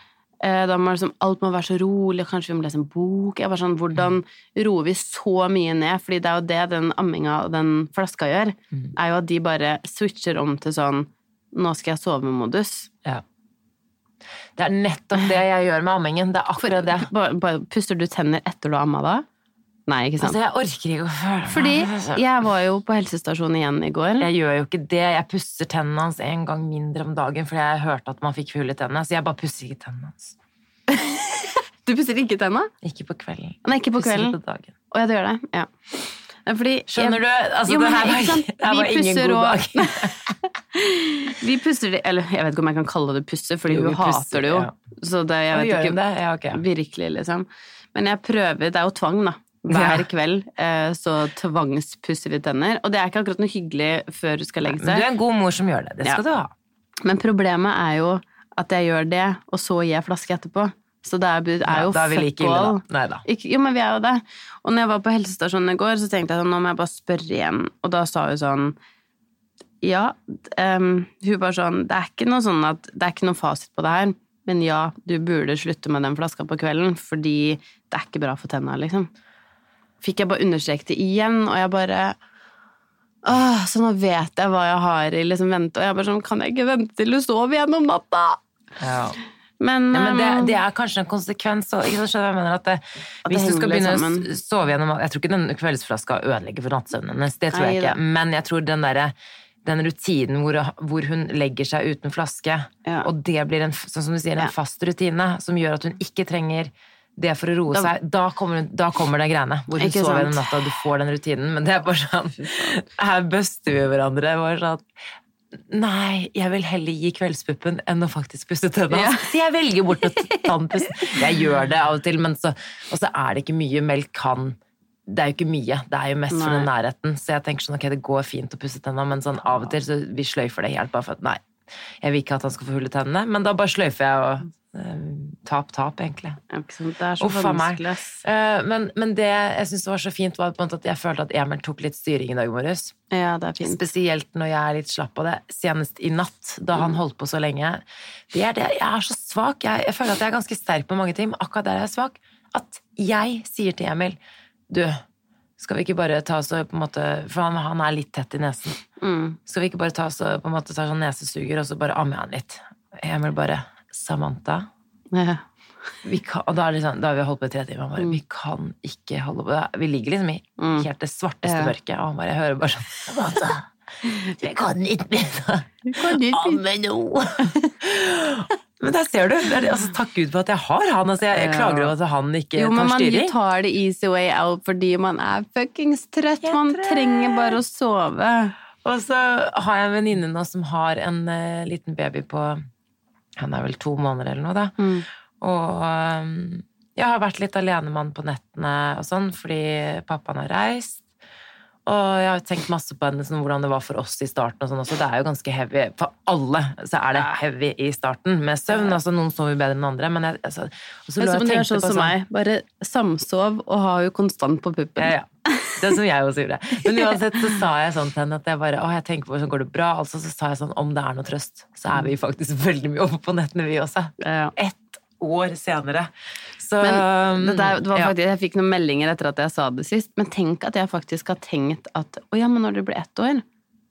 [SPEAKER 2] Eh, Da må liksom, alt må være så rolig, kanskje vi må lese en bok. Jeg sånn, hvordan roer vi så mye ned? Fordi det er jo det den amminga og den flaska gjør,
[SPEAKER 1] Mm.
[SPEAKER 2] er jo at de bare switcher om til sånn nå skal jeg sove-modus.
[SPEAKER 1] Ja. Det er nettopp det jeg gjør med ammingen. Det er akkurat det.
[SPEAKER 2] Bare, bare, puster du tenner etter du har amma da? Nei, ikke sant?
[SPEAKER 1] Altså, jeg orker ikke å føle meg
[SPEAKER 2] Fordi jeg var jo på helsestasjonen igjen i går.
[SPEAKER 1] Jeg gjør jo ikke det. Jeg pusser tennene hans en gang mindre om dagen fordi jeg hørte at man fikk hull i tennene. Så jeg bare pusser ikke tennene hans. (laughs)
[SPEAKER 2] Du pusser ikke tennene?
[SPEAKER 1] Ikke på kvelden.
[SPEAKER 2] Nei, ikke på
[SPEAKER 1] Pusser
[SPEAKER 2] kvelden.
[SPEAKER 1] på dagen.
[SPEAKER 2] Å ja, du gjør det? Ja. Fordi
[SPEAKER 1] Skjønner du? Altså,
[SPEAKER 2] Jo, men
[SPEAKER 1] det her var, det her var ingen god dag. (laughs)
[SPEAKER 2] Vi pusser det Eller jeg vet ikke om jeg kan kalle det pusse, fordi
[SPEAKER 1] Jo,
[SPEAKER 2] hun
[SPEAKER 1] pusser,
[SPEAKER 2] hater det jo.
[SPEAKER 1] ja.
[SPEAKER 2] Så det, jeg vet ikke
[SPEAKER 1] det? Ja, okay.
[SPEAKER 2] Virkelig, liksom. Men jeg prøver Det er jo tvang, da. Hver kveld eh, så tvangspusser vi tenner. Og det er ikke akkurat noe hyggelig før du skal legge
[SPEAKER 1] Men du
[SPEAKER 2] seg.
[SPEAKER 1] er en god mor som gjør det. Det skal
[SPEAKER 2] Ja.
[SPEAKER 1] du ha.
[SPEAKER 2] Men problemet er jo at jeg gjør det, og så gir jeg flaske etterpå. Så det er, er
[SPEAKER 1] Ja,
[SPEAKER 2] jo
[SPEAKER 1] vi
[SPEAKER 2] fuck all. Jo, men vi er jo det. Og når jeg var på helsestasjonen i går, så tenkte jeg sånn, nå må jeg bare spørre igjen. Og da sa hun sånn Ja, um, hun var sånn Det er ikke noe sånn at Det er ikke noe fasit på det her, men ja, du burde slutte med den flaska på kvelden, fordi det er ikke bra for tenna, liksom. Fikk jeg bare understreket det igjen, og jeg bare Åh, så nå vet jeg hva jeg har i liksom vente, og jeg bare sånn Kan jeg ikke vente til du sover gjennom natta?
[SPEAKER 1] Ja.
[SPEAKER 2] Men,
[SPEAKER 1] Ja, men det, det er kanskje en konsekvens. så, jeg mener? At det,
[SPEAKER 2] At
[SPEAKER 1] hvis du skal begynne å sove gjennom Jeg tror ikke den kveldsflaska ødelegger for nattsøvnen hennes, det tror jeg ikke. Men jeg tror den derre den rutinen hvor, hvor hun legger seg uten flaske,
[SPEAKER 2] Ja.
[SPEAKER 1] og det blir en, sånn som du sier, en fast rutine som gjør at hun ikke trenger det for å roe
[SPEAKER 2] Da-
[SPEAKER 1] seg, da kommer, da kommer det greiene. Hvor hun sover den natta, og du får den rutinen. Men det er bare sånn Her buster vi hverandre. Bare sånn Nei, jeg vil heller gi kveldspuppen enn å faktisk pusse tennene.
[SPEAKER 2] Ja.
[SPEAKER 1] Så jeg velger bort å ta den pussen. Jeg gjør det av og til, men så, og så er det ikke mye melk kan Det er jo ikke mye, det er jo mest for den nærheten. Så jeg tenker sånn, ok, det går fint å pusse tennene, men sånn av og til så vi sløyfer det helt bare for at nei, jeg vil ikke at han skal få hull i tennene, men da bare sløyfer jeg og eh, tap, tap, egentlig.
[SPEAKER 2] ja, Det er så
[SPEAKER 1] Uff
[SPEAKER 2] vanskelig.
[SPEAKER 1] Eh, men, men det jeg syns var så fint, var at jeg følte at Emil tok litt styring i dag morges.
[SPEAKER 2] Ja, det fint.
[SPEAKER 1] Spesielt når jeg er litt slapp av det. Senest i natt, da
[SPEAKER 2] Mm.
[SPEAKER 1] han holdt på så lenge. Det er det. Jeg er så svak. Jeg, jeg føler at jeg er ganske sterk på mange ting, men akkurat der jeg er svak. At jeg sier til Emil Du, skal vi ikke bare ta oss og på en måte For han, han er litt tett i nesen.
[SPEAKER 2] Mm.
[SPEAKER 1] Skal vi ikke bare ta oss og på en måte ta sånn nesesuger, og så bare amme han litt? Emil bare Samantha.
[SPEAKER 2] Ja.
[SPEAKER 1] Vi kan, og da, sånn, da har vi holdt på i tre timer. Han bare, Vi kan ikke holde på. Vi ligger liksom i
[SPEAKER 2] Mm.
[SPEAKER 1] helt det svarteste
[SPEAKER 2] Ja.
[SPEAKER 1] mørket, og han bare, jeg hører bare sånn Samantha, (laughs) vi kan ikke å amme nå. (laughs) Men der ser du. Altså, takk Gud for at jeg har han. Altså, jeg, jeg klager over at han ikke
[SPEAKER 2] Jo, men
[SPEAKER 1] tar
[SPEAKER 2] man
[SPEAKER 1] styring.
[SPEAKER 2] tar det easy way out fordi man er fuckings trøtt.
[SPEAKER 1] Er
[SPEAKER 2] Man
[SPEAKER 1] trøtt.
[SPEAKER 2] trenger bare å sove.
[SPEAKER 1] Og så har jeg en venninne nå som har en uh, liten baby på Han er vel to måneder eller noe, da.
[SPEAKER 2] Mm.
[SPEAKER 1] Og um, jeg har vært litt alenemann på nettene og sånn, fordi pappaen har reist. Og jeg har tenkt masse på henne, sånn, hvordan det var for oss i starten. og sånn også. Det er jo ganske heavy. For alle så er det heavy i starten med søvn. altså Noen sover bedre enn andre. Men jeg, altså, og så
[SPEAKER 2] Det
[SPEAKER 1] lå
[SPEAKER 2] er
[SPEAKER 1] jeg tenkte
[SPEAKER 2] sånn som meg. Bare samsov og ha jo konstant på puppen.
[SPEAKER 1] Ja, ja. Det er som jeg også gjorde. (laughs) Men uansett så sa jeg sånn til henne at jeg bare Å, jeg tenker på sånn, går det bra? Altså så sa jeg sånn Om det er noe trøst, så er vi faktisk (laughs) veldig mye oppe på nettene, vi også.
[SPEAKER 2] Ja.
[SPEAKER 1] Ett år senere. Så
[SPEAKER 2] Men det, der, det faktisk, Jeg fikk noen meldinger etter at jeg sa det sist, men tenk at jeg faktisk har tenkt at å ja, men når det blir ett år,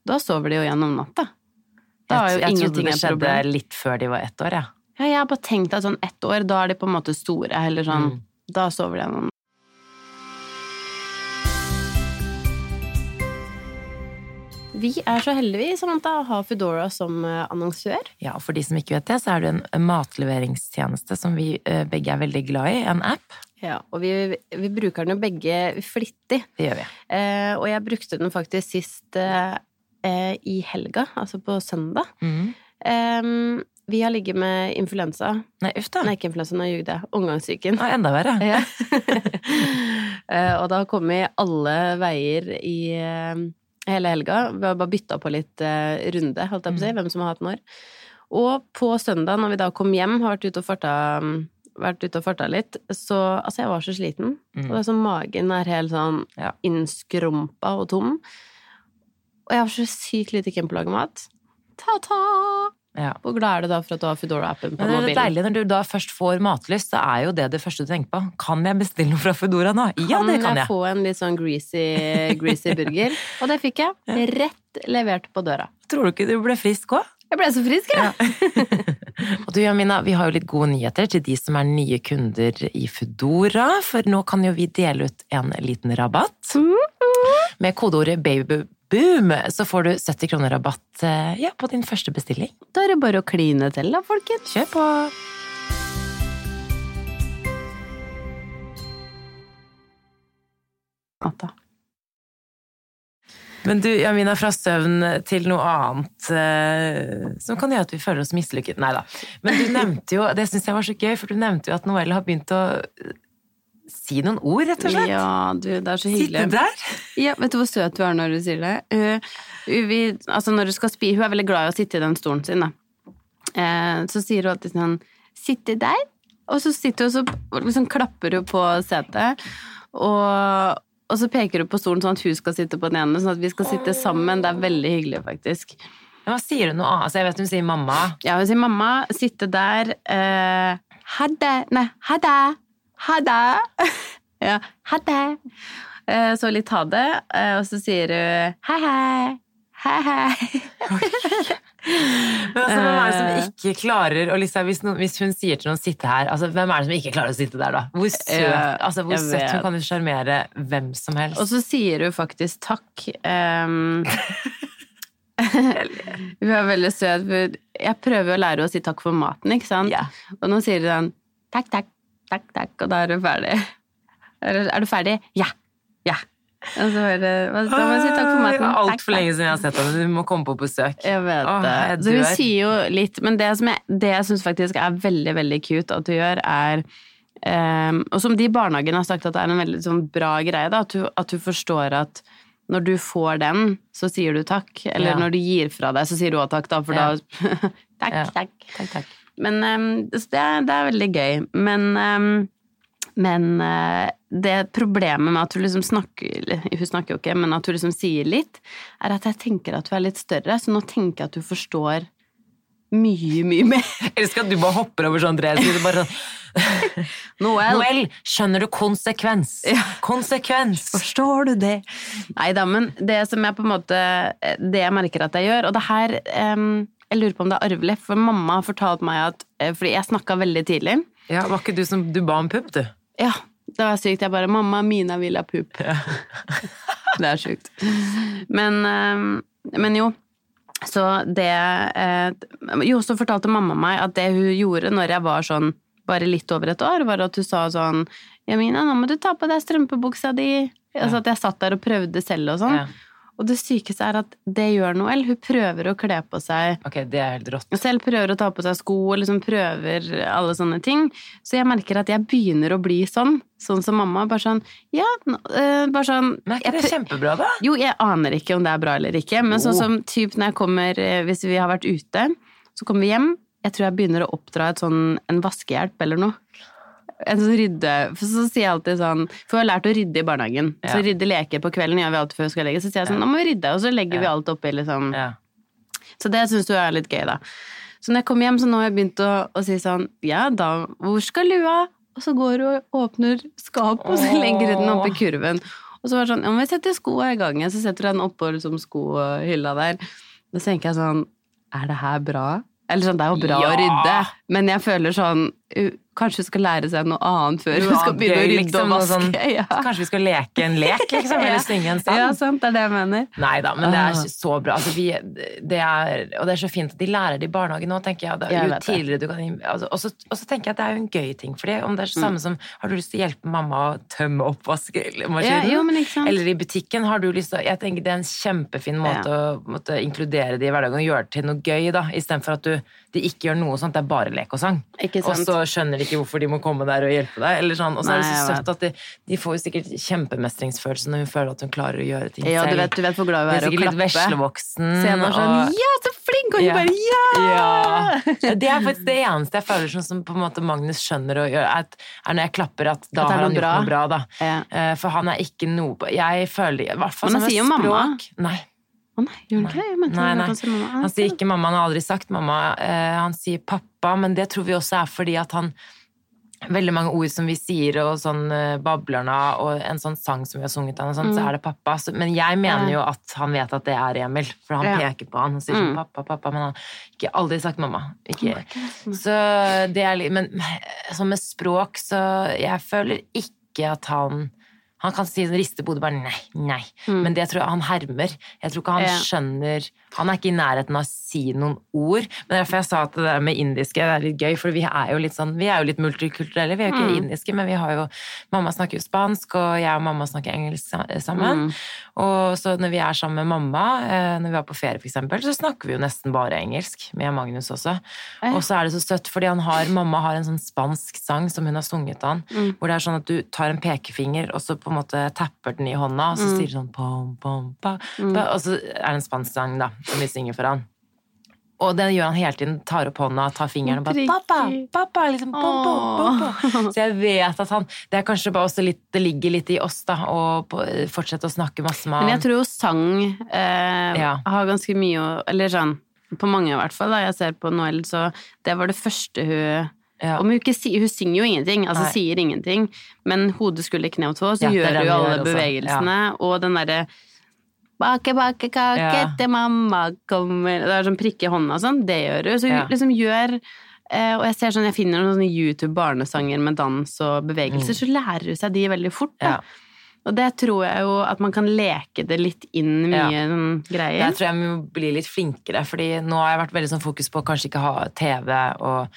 [SPEAKER 2] da sover de jo gjennom natta. Da er jo
[SPEAKER 1] jeg, jeg trodde det skjedde
[SPEAKER 2] problem.
[SPEAKER 1] litt før de var ett år, ja.
[SPEAKER 2] Ja, jeg har bare tenkt at sånn ett år, da er de på en måte store, eller sånn
[SPEAKER 1] Mm.
[SPEAKER 2] Da sover de gjennom Vi er så heldige, Samantha, å ha Foodora som eh, annonsør.
[SPEAKER 1] Ja, og for de som ikke vet det, så er det en matleveringstjeneste som vi eh, begge er veldig glad i. En app.
[SPEAKER 2] Ja, og vi, vi bruker den jo begge flittig.
[SPEAKER 1] Det gjør vi.
[SPEAKER 2] Eh, og jeg brukte den faktisk sist eh, eh, i helga, altså på søndag.
[SPEAKER 1] Mm.
[SPEAKER 2] Eh, vi har ligget med influensa.
[SPEAKER 1] Nei, uff da.
[SPEAKER 2] Nei, ikke influensa, nå ljugde jeg. Omgangssyken.
[SPEAKER 1] Ja, enda verre.
[SPEAKER 2] Ja. (laughs) (laughs) Eh, og det har kommet alle veier i eh, hele helga. Vi har bare bytta på litt eh, runde, holdt jeg på å si, hvem som har hatt når. Og på søndag, når vi da kom hjem, har vært ute og farta mm, vært ute og farta litt, så Altså, jeg var så sliten. Og det er sånn magen er helt sånn
[SPEAKER 1] Ja.
[SPEAKER 2] innskrumpa og tom. Og jeg har så sykt lite keen på å lage mat. Ta-ta!
[SPEAKER 1] Ja.
[SPEAKER 2] Hvor glad er du da for at du har Foodora-appen på
[SPEAKER 1] mobilen? det er deilig når du da først får matlyst, så er jo det det første du tenker på. Kan jeg bestille noe fra Foodora nå? Ja, det kan jeg.
[SPEAKER 2] Kan jeg få en litt sånn greasy, greasy burger? Og det fikk jeg. Rett levert på døra.
[SPEAKER 1] Tror du ikke du ble frisk òg?
[SPEAKER 2] Jeg ble så frisk, jeg! (laughs)
[SPEAKER 1] Og du, Jamina, vi har jo litt gode nyheter til de som er nye kunder i Foodora, for nå kan jo vi dele ut en liten rabatt. Med kodeordet babyboom så får du 70 kroner rabatt eh, ja, på din første bestilling.
[SPEAKER 2] Da er det bare å kline til, da, folkens.
[SPEAKER 1] Kjør på!
[SPEAKER 2] Natta.
[SPEAKER 1] Men du, Jamina, fra søvn til noe annet eh, som kan gjøre at vi føler oss mislykket. Nei da. Men du nevnte jo, det syns jeg var så gøy, for du nevnte jo at Noelle har begynt å si noen ord, rett og slett.
[SPEAKER 2] Ja, du, det er så
[SPEAKER 1] Sitte der.
[SPEAKER 2] Ja, vet du hvor søt du er når du sier det? Uh, vi, altså når du skal spi, Hun er veldig glad i å sitte i den stolen sin, da. Eh, så sier hun alltid sånn Sitte der? Og så sitter hun og liksom klapper hun på setet. Og, og så peker hun på stolen sånn at hun skal sitte på den ene, sånn at vi skal sitte sammen. Det er veldig hyggelig, faktisk.
[SPEAKER 1] Hva sier hun noe annet? Altså, jeg vet hun sier mamma.
[SPEAKER 2] Ja, hun sier mamma, sitte der eh, Ha det. Nei, ha det. Ha det. (laughs) ja, ha det. Eh, så litt ha det, eh, og så sier hun hei, hei. Hei, hei. (laughs) (laughs)
[SPEAKER 1] Men altså, hvem er det som ikke klarer å liksom, hvis, noen, hvis hun sier til noen 'sitte her', altså, hvem er det som ikke klarer å sitte der, da? Hvor søt, altså, hvor søt hun kan jo sjarmere hvem som helst.
[SPEAKER 2] Og så sier hun faktisk takk. Um, hun er veldig søt. Jeg prøver å lære henne å si takk for maten, ikke sant?
[SPEAKER 1] Yeah.
[SPEAKER 2] Og nå sier hun sånn takk, takk, takk, takk, og da er du ferdig. Er, du ferdig? Ja. Ja. Og så er det, da må jeg si takk for maten.
[SPEAKER 1] Altfor lenge siden jeg har sett henne. Du må komme på besøk.
[SPEAKER 2] Jeg vet
[SPEAKER 1] Åh,
[SPEAKER 2] det.
[SPEAKER 1] jeg
[SPEAKER 2] Så hun sier jo litt, men det som jeg, det jeg syns faktisk er veldig, veldig cute at du gjør, er um, Og som de i barnehagen har sagt at det er en veldig sånn bra greie, da, at, du, at du forstår at når du får den, så sier du takk. Eller
[SPEAKER 1] Ja.
[SPEAKER 2] når du gir fra deg, så sier du òg takk, da, for
[SPEAKER 1] Ja.
[SPEAKER 2] da (laughs) Takk,
[SPEAKER 1] Ja.
[SPEAKER 2] takk.
[SPEAKER 1] Takk, takk.
[SPEAKER 2] Men ehm, så det, det er veldig gøy. Men, ehm, men eh, det problemet med at hun liksom snakker Hun snakker jo ikke, men at hun liksom sier litt, er at jeg tenker at du er litt større, så nå tenker jeg at du forstår mye, mye mer.
[SPEAKER 1] Jeg elsker at du bare hopper over sånn tre sider. Bare sånn (laughs)
[SPEAKER 2] Noel,
[SPEAKER 1] Noel, skjønner du konsekvens? Konsekvens!
[SPEAKER 2] forstår du det? Nei da, men det som jeg på en måte Det jeg merker at jeg gjør, og det her ehm, Jeg lurer på om det er arvelig, for mamma har fortalt meg at eh, Fordi jeg snakka veldig tidlig.
[SPEAKER 1] Ja, Var ikke du som du ba om pupp, du?
[SPEAKER 2] Ja, det var sykt. Jeg bare 'Mamma, Mina vil ha pupp'. (laughs) det er sjukt. Men, eh, men jo. Så det eh, Jo, så fortalte mamma meg at det hun gjorde når jeg var sånn bare litt over et år, var at hun sa sånn 'Jamina, nå må du ta på deg strømpebuksa di'. Altså at jeg satt der og prøvde selv og sånn.
[SPEAKER 1] Ja.
[SPEAKER 2] Og det sykeste er at det gjør Noel. Hun prøver å kle på seg
[SPEAKER 1] Ok, det er helt rått.
[SPEAKER 2] selv prøver å ta på seg sko og liksom prøver alle sånne ting. Så jeg merker at jeg begynner å bli sånn. Sånn som mamma. Bare sånn Ja, øh, bare sånn
[SPEAKER 1] Men er ikke det kjempebra, da?
[SPEAKER 2] Jo, jeg aner ikke om det er bra eller ikke, men sånn som typ når jeg kommer eh, Hvis vi har vært ute, så kommer vi hjem. Jeg tror jeg begynner å oppdra sånn, en vaskehjelp eller noe. En sånn rydde For så sier jeg alltid sånn For vi har lært å rydde i barnehagen.
[SPEAKER 1] Ja.
[SPEAKER 2] Så rydde leker på kvelden gjør vi alltid før vi skal legge. Så sier jeg sånn Nå må vi rydde. Og så legger vi alt oppi, liksom.
[SPEAKER 1] Ja.
[SPEAKER 2] Så det syns du er litt gøy, da. Så når jeg kommer hjem, så nå har jeg begynt å, å si sånn Ja, da, hvor skal lua? Og så går hun og åpner skap, og så legger hun den oppi kurven. Og så var det sånn Ja, men vi setter skoa i gangen, så setter du den oppå liksom, skohylla der. Da tenker jeg sånn Er det her bra? Eller sånn, det er jo bra å rydde, men jeg føler sånn Kanskje hun skal lære seg noe annet før hun skal begynne å rydde
[SPEAKER 1] liksom,
[SPEAKER 2] og vaske.
[SPEAKER 1] sånn-
[SPEAKER 2] ja.
[SPEAKER 1] Kanskje vi skal leke en lek, liksom? (laughs) Eller synge en sang?
[SPEAKER 2] ja, sant, det er det jeg mener.
[SPEAKER 1] Nei da, men det er
[SPEAKER 2] Ah.
[SPEAKER 1] så bra. Altså, vi, det er, og det er så fint at de lærer det i barnehagen nå, tenker jeg. Da,
[SPEAKER 2] Jeg
[SPEAKER 1] jo
[SPEAKER 2] det.
[SPEAKER 1] tidligere du kan altså, og, så, og så tenker jeg at det er jo en gøy ting. For om det er det
[SPEAKER 2] Mm.
[SPEAKER 1] samme som Har du lyst til å hjelpe mamma å tømme oppvaskmaskinen?
[SPEAKER 2] Ja, jo, men ikke sant?
[SPEAKER 1] Eller i butikken har du lyst til å Jeg tenker det er en kjempefin måte å måtte inkludere det i hverdagen og gjøre det til noe gøy, da. Istedenfor at du, de ikke gjør noe sånt, det er bare lek og sang. Og så skjønner de ikke hvorfor de må komme der og hjelpe deg. Eller sånn. Og så er det så søtt at de, de får jo sikkert kjempemestringsfølelse når hun føler at hun klarer å gjøre ting
[SPEAKER 2] Ja, du
[SPEAKER 1] selv.
[SPEAKER 2] vet, du vet hvor glad
[SPEAKER 1] Hun er
[SPEAKER 2] å
[SPEAKER 1] klappe. litt veslevoksen.
[SPEAKER 2] Så jeg bare sånn Ja, så flink! Og hun
[SPEAKER 1] Ja.
[SPEAKER 2] bare ja!
[SPEAKER 1] ja. Det er faktisk det eneste jeg føler sånn som på en måte Magnus skjønner å gjøre, er, når jeg klapper at da
[SPEAKER 2] At
[SPEAKER 1] har han gjort noe bra, da.
[SPEAKER 2] Ja.
[SPEAKER 1] Eh, For han er ikke noe på Jeg føler i hvert fall som et
[SPEAKER 2] jo mamma.
[SPEAKER 1] Nei.
[SPEAKER 2] Å nei, gjør han ikke det?
[SPEAKER 1] Nei, nei.
[SPEAKER 2] han sier mamma.
[SPEAKER 1] Han sier ikke mamma, han har aldri sagt mamma. Eh, han sier pappa, men det tror vi også er fordi at han Veldig mange ord som vi sier, og sånn eh, Bablerna, og en sånn sang som vi har sunget han, og sånn, så er det pappa. Men jeg mener
[SPEAKER 2] Mm.
[SPEAKER 1] Jo at han vet at det er Emil, for han
[SPEAKER 2] Ja.
[SPEAKER 1] peker på han og sier sånn
[SPEAKER 2] Mm.
[SPEAKER 1] pappa, pappa, men han har ikke aldri sagt mamma. Ikke. Så det er litt Men sånn med språk, så jeg føler ikke at han han kan si riste på hodet bare nei, nei. Men det tror jeg han hermer. Jeg tror ikke han
[SPEAKER 2] Mm. Ja.
[SPEAKER 1] skjønner Han er ikke i nærheten av å si noen ord. Men derfor jeg sa at det der med indiske det er litt gøy, for vi er jo litt sånn Vi er jo litt multikulturelle. Vi er jo ikke
[SPEAKER 2] Mm.
[SPEAKER 1] indiske, men vi har jo Mamma snakker jo spansk, og jeg og mamma snakker engelsk sammen.
[SPEAKER 2] Mm.
[SPEAKER 1] Og så når vi er sammen med mamma, eh, når vi er på ferie eksempel, så snakker vi jo nesten bare engelsk. Med Magnus også. Og så er det så søtt, fordi han har, mamma har en sånn spansk sang som hun har sunget han,
[SPEAKER 2] Mm.
[SPEAKER 1] hvor det er sånn at du tar en pekefinger, og så på en måte tapper den i hånda, og så
[SPEAKER 2] Mm.
[SPEAKER 1] sier det sånn pom, pom, pa, pa, og så er det en spansk sang, da, som vi synger for han. Og det gjør han hele tiden. Tar opp hånda, tar fingeren og bare. 'Pappa! Pappa!' Liksom, pom, pom, pom. (laughs) Så jeg vet at han Det er kanskje bare også litt Det ligger litt i oss, da, å på- fortsette å snakke masse med han.
[SPEAKER 2] Men jeg tror jo sang eh,
[SPEAKER 1] Ja.
[SPEAKER 2] har ganske mye å Eller sånn, på mange i hvert fall, da jeg ser på Noel, så det var det første hun
[SPEAKER 1] Ja.
[SPEAKER 2] Og hun Hun synger jo ingenting, altså
[SPEAKER 1] Nei.
[SPEAKER 2] sier ingenting, men hode, skulder, kne og tå, så
[SPEAKER 1] Ja,
[SPEAKER 2] gjør hun jo alle bevegelsene, og den derre Bake, bake, kake
[SPEAKER 1] Ja.
[SPEAKER 2] til mamma kommer Det er sånn prikke i hånda og sånn, det gjør hun. Så hun
[SPEAKER 1] Ja.
[SPEAKER 2] liksom gjør eh, Og jeg ser sånn, jeg finner noen sånne YouTube-barnesanger med dans og bevegelser, så lærer hun seg de veldig fort. Da.
[SPEAKER 1] Mm. Ja.
[SPEAKER 2] Og det tror jeg jo at man kan leke det litt inn mye
[SPEAKER 1] Ja.
[SPEAKER 2] sånn greier.
[SPEAKER 1] Der tror jeg vi må bli litt flinkere, fordi nå har jeg vært veldig sånn fokus på å kanskje ikke ha TV og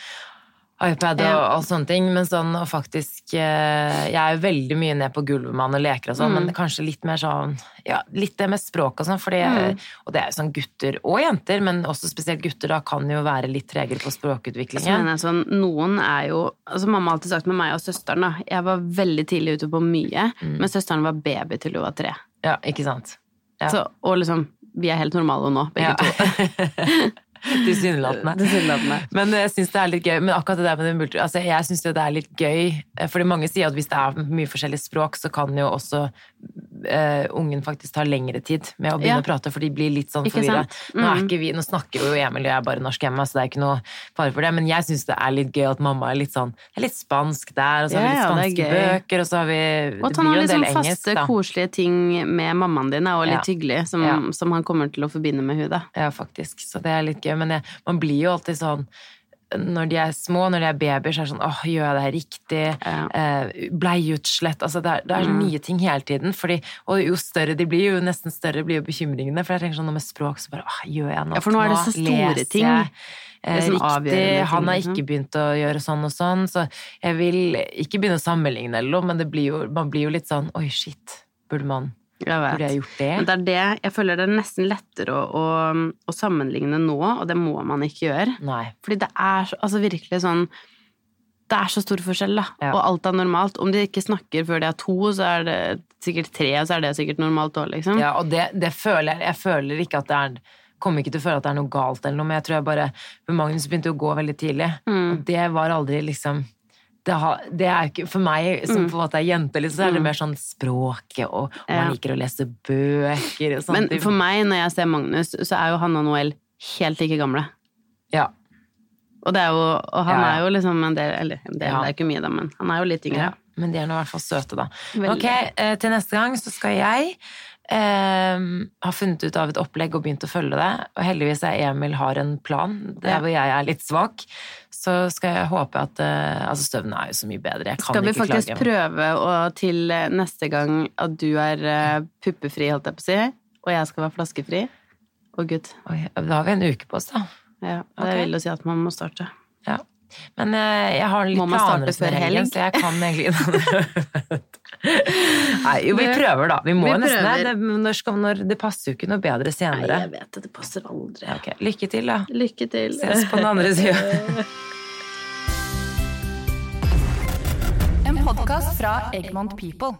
[SPEAKER 1] iPad og,
[SPEAKER 2] Ja.
[SPEAKER 1] og sånne ting, men sånn og faktisk eh, Jeg er jo veldig mye ned på gulvet med han og leker og sånn,
[SPEAKER 2] Mm.
[SPEAKER 1] men kanskje litt mer sånn Ja, litt det med språk og sånn, fordi
[SPEAKER 2] Mm.
[SPEAKER 1] Og det er jo sånn gutter og jenter, men også spesielt gutter, da kan jo være litt tregere på språkutviklingen.
[SPEAKER 2] jeg sånn, noen er jo altså Mamma har alltid sagt med meg og søsteren da, jeg var veldig tidlig ute på mye,
[SPEAKER 1] Mm.
[SPEAKER 2] men søsteren var baby til hun var tre.
[SPEAKER 1] Ja, ikke sant? Ja.
[SPEAKER 2] Så, og liksom, vi er helt normale nå, begge
[SPEAKER 1] Ja.
[SPEAKER 2] to. (laughs) (laughs)
[SPEAKER 1] Tilsynelatende. Men jeg syns det er litt gøy. Men akkurat det der med det multi... Altså, jeg syns det er litt gøy, eh, fordi mange sier at hvis det er mye forskjellig språk, så kan jo også eh, ungen faktisk tar lengre tid med å begynne
[SPEAKER 2] Ja.
[SPEAKER 1] å prate, for de blir litt sånn forvirra.
[SPEAKER 2] Mm.
[SPEAKER 1] Nå, nå snakker jo Emil og jeg bare norsk hjemme, så det er ikke noe fare for det, men jeg syns det er litt gøy at mamma er litt sånn Det er litt spansk der, og så har vi litt spanske
[SPEAKER 2] ja,
[SPEAKER 1] bøker, og så har vi
[SPEAKER 2] Og at han har liksom
[SPEAKER 1] engelsk,
[SPEAKER 2] faste,
[SPEAKER 1] da.
[SPEAKER 2] koselige ting med mammaen din, er også litt hyggelig, som, som han kommer til å forbinde med henne, da.
[SPEAKER 1] Ja, faktisk. Så det er litt gøy. Men jeg, man blir jo alltid sånn når de er små, når de er babyer, så er det sånn åh, gjør jeg det her riktig?
[SPEAKER 2] Ja.
[SPEAKER 1] Eh, Bleiutslett Altså det er, det er
[SPEAKER 2] Mm.
[SPEAKER 1] nye ting hele tiden. Fordi, og jo større de blir, jo nesten større blir jo bekymringene. For jeg tenker sånn noe med språk, så bare åh, gjør jeg nok
[SPEAKER 2] Ja, for nå er det så store
[SPEAKER 1] Leser
[SPEAKER 2] ting.
[SPEAKER 1] jeg, eh, riktig? Han har
[SPEAKER 2] liksom.
[SPEAKER 1] ikke begynt å gjøre sånn og sånn, så jeg vil ikke begynne å sammenligne eller noe, men det blir jo, man blir jo litt sånn oi, shit, burde man
[SPEAKER 2] Jeg vet.
[SPEAKER 1] Burde jeg gjort det?
[SPEAKER 2] Men det er det, jeg føler det er nesten lettere å, å, å sammenligne nå, og det må man ikke gjøre.
[SPEAKER 1] Nei.
[SPEAKER 2] Fordi det er så- altså virkelig sånn Det er så stor forskjell, da.
[SPEAKER 1] Ja.
[SPEAKER 2] Og alt er normalt. Om de ikke snakker før de er to, så er det sikkert tre, og så er det sikkert normalt òg, liksom.
[SPEAKER 1] Ja, og det, det føler jeg Jeg føler ikke at det er Kommer ikke til å føle at det er noe galt eller noe, men jeg tror jeg bare Magnus begynte å gå veldig tidlig,
[SPEAKER 2] Mm.
[SPEAKER 1] og det var aldri liksom det, har, det er ikke For meg som på en måte er jente, liksom, så er det mer sånn språket, og, og man
[SPEAKER 2] Mm.
[SPEAKER 1] Liker å lese bøker og sånt.
[SPEAKER 2] Men for meg, når jeg ser Magnus, så er jo han og Noel helt like gamle.
[SPEAKER 1] ja,
[SPEAKER 2] Og, det jo, og han
[SPEAKER 1] Ja, ja.
[SPEAKER 2] er jo liksom en del Eller en del,
[SPEAKER 1] Ja.
[SPEAKER 2] det er ikke mye, da, men han er jo litt yngre.
[SPEAKER 1] ja. Men de er nå i hvert fall søte, da.
[SPEAKER 2] Veldig.
[SPEAKER 1] Ok, eh, til neste gang så skal jeg eh, har funnet ut av et opplegg og begynt å følge det. Og heldigvis er Emil har en plan, der hvor jeg er litt svak. Så skal jeg håpe at eh, Altså, støvnene er jo så mye bedre. Jeg kan
[SPEAKER 2] Skal vi faktisk
[SPEAKER 1] klage.
[SPEAKER 2] prøve å, til eh, neste gang at du er eh, puppefri, holdt jeg på å si, og jeg skal være flaskefri? Å, gud.
[SPEAKER 1] Oi, da har vi en uke på oss, da.
[SPEAKER 2] Ja, Det okay. vil jo si at man må starte.
[SPEAKER 1] Ja. Men eh, jeg har litt
[SPEAKER 2] Må man
[SPEAKER 1] planer
[SPEAKER 2] starte før
[SPEAKER 1] helgen,
[SPEAKER 2] helg?
[SPEAKER 1] så jeg kan egentlig (laughs) Nei, jo, vi prøver, da. Vi må
[SPEAKER 2] vi
[SPEAKER 1] nesten det. Det, når skal, når, det passer jo ikke noe bedre senere.
[SPEAKER 2] Nei, jeg vet det. Det passer aldri.
[SPEAKER 1] Okay. Lykke til, da.
[SPEAKER 2] Lykke til.
[SPEAKER 1] Ses på den andre sida. (laughs)
[SPEAKER 3] En podkast fra Egmont People.